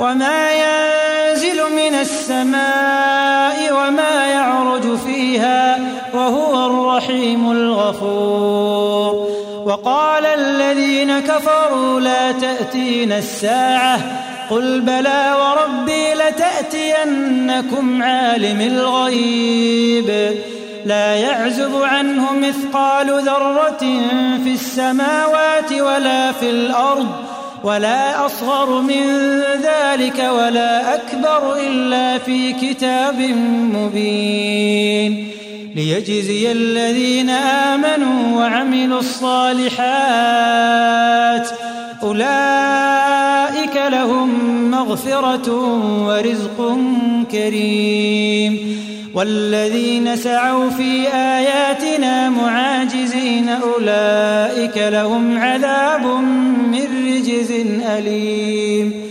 وما ينزل من السماء وما يعرج فيها وهو الرحيم الغفور. وقال الذين كفروا لا تأتين الساعة. قل بلى وربي لتأتينكم عالم الغيب. لا يعزب عنه مثقال ذرة في السماوات ولا في الأرض. ولا أصغر من ذلك ولا أكبر إلا في كتاب مبين ليجزي الذين آمنوا وعملوا الصالحات أولئك لهم مغفرة ورزق كريم والذين سعوا في آياتنا معاجزين أولئك لهم عذاب من رجز أليم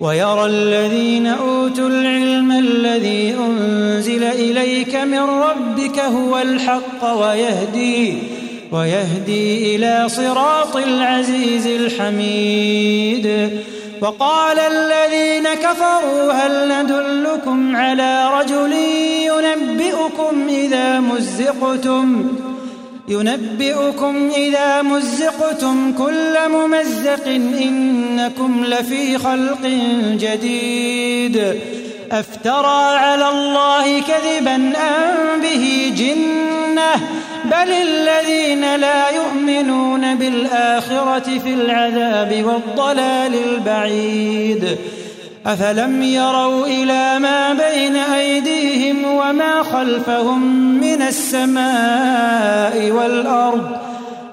ويرى الذين أوتوا العلم الذي أنزل إليك من ربك هو الحق ويهدي ويهدي إلى صراط العزيز الحميد. وقال الذين كفروا هل ندلكم على رجل ينبئكم إذا مزقتم؟ ينبئكم إذا مزقتم كل ممزق إنكم لفي خلق جديد. أفترى على الله كذبا أم به جنة؟ بل الذين لا يؤمنون بالآخرة في العذاب والضلال البعيد. أفلم يروا إلى ما بين أيديهم وما خلفهم من السماء والأرض؟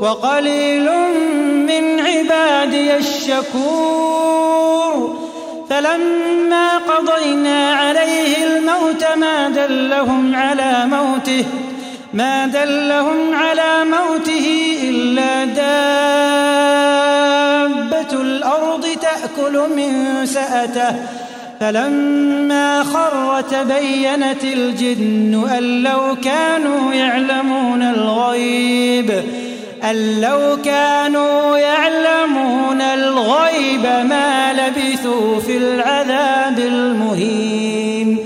وقليل من عبادي الشكور. فلما قضينا عليه الموت ما دلهم على موته ما دلهم على موته إلا دابة الأرض تأكل من سأته. فلما خر تبينت الجن أن لو كانوا يعلمون الغيب. أن لو كانوا يعلمون الغيب ما لبثوا في العذاب المهين.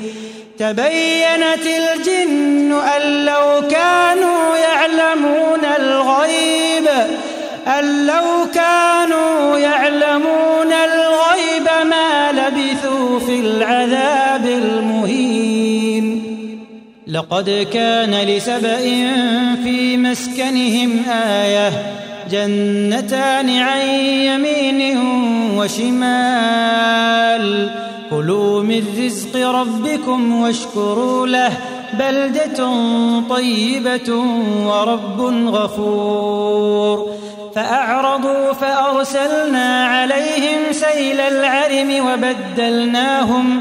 تبينت الجن أن لو كانوا يعلمون الغيب أن لو كانوا يعلمون الغيب ما لبثوا في العذاب لقد كان لسبإ في مسكنهم آية جنتان عن يمين وشمال. كلوا من رزق ربكم واشكروا له بلدة طيبة ورب غفور. فأعرضوا فأرسلنا عليهم سيل العرم وبدلناهم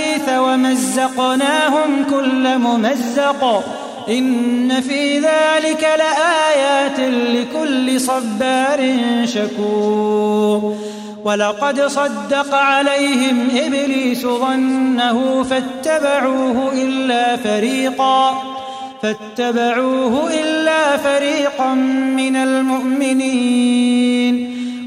ومزقناهم كل ممزق. إن في ذلك لآيات لكل صبار شكور. ولقد صدق عليهم إبليس ظنه فاتبعوه إلا فريقا. فاتبعوه إلا فريقا من المؤمنين.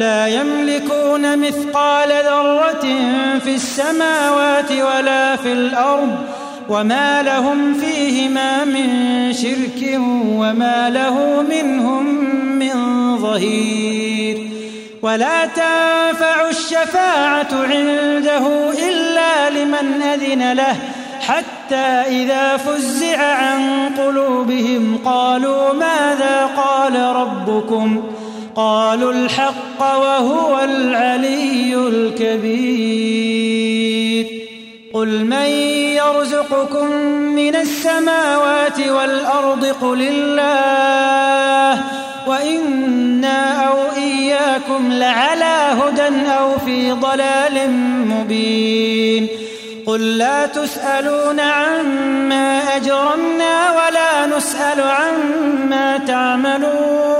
لا يملكون مثقال ذرة في السماوات ولا في الأرض وما لهم فيهما من شرك وما له منهم من ظهير ولا تنفع الشفاعة عنده إلا لمن أذن له حتى إذا فزع عن قلوبهم قالوا ماذا قال ربكم قالوا الحق وهو العلي الكبير. قل من يرزقكم من السماوات والأرض قل الله وإنا أو إياكم لعلى هدى أو في ضلال مبين. قل لا تسألون عما أجرمنا ولا نسأل عما تعملون.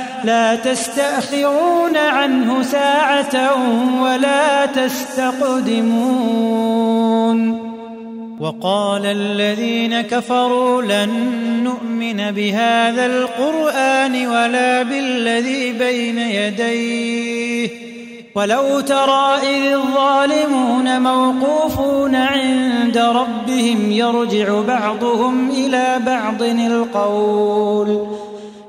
لا تستأخرون عنه ساعة ولا تستقدمون. وقال الذين كفروا لن نؤمن بهذا القرآن ولا بالذي بين يديه. ولو ترى إذ الظالمون موقوفون عند ربهم يرجع بعضهم إلى بعض القول.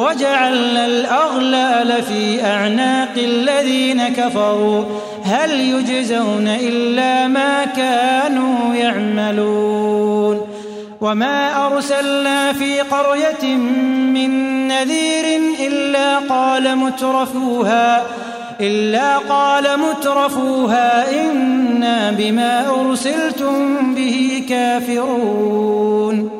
وجعلنا الأغلال في أعناق الذين كفروا. هل يجزون إلا ما كانوا يعملون. وما أرسلنا في قرية من نذير إلا قال مترفوها إلا قال مترفوها إنا بما أرسلتم به كافرون.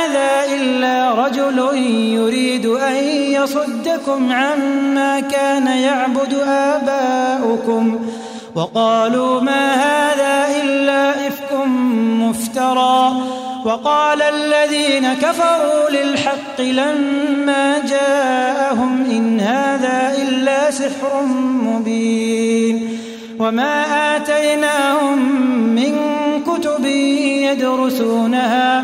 إلا رجل يريد أن يصدكم عما كان يعبد آباؤكم وقالوا ما هذا إلا إفك مفترى وقال الذين كفروا للحق لما جاءهم إن هذا إلا سحر مبين وما آتيناهم من كتب يدرسونها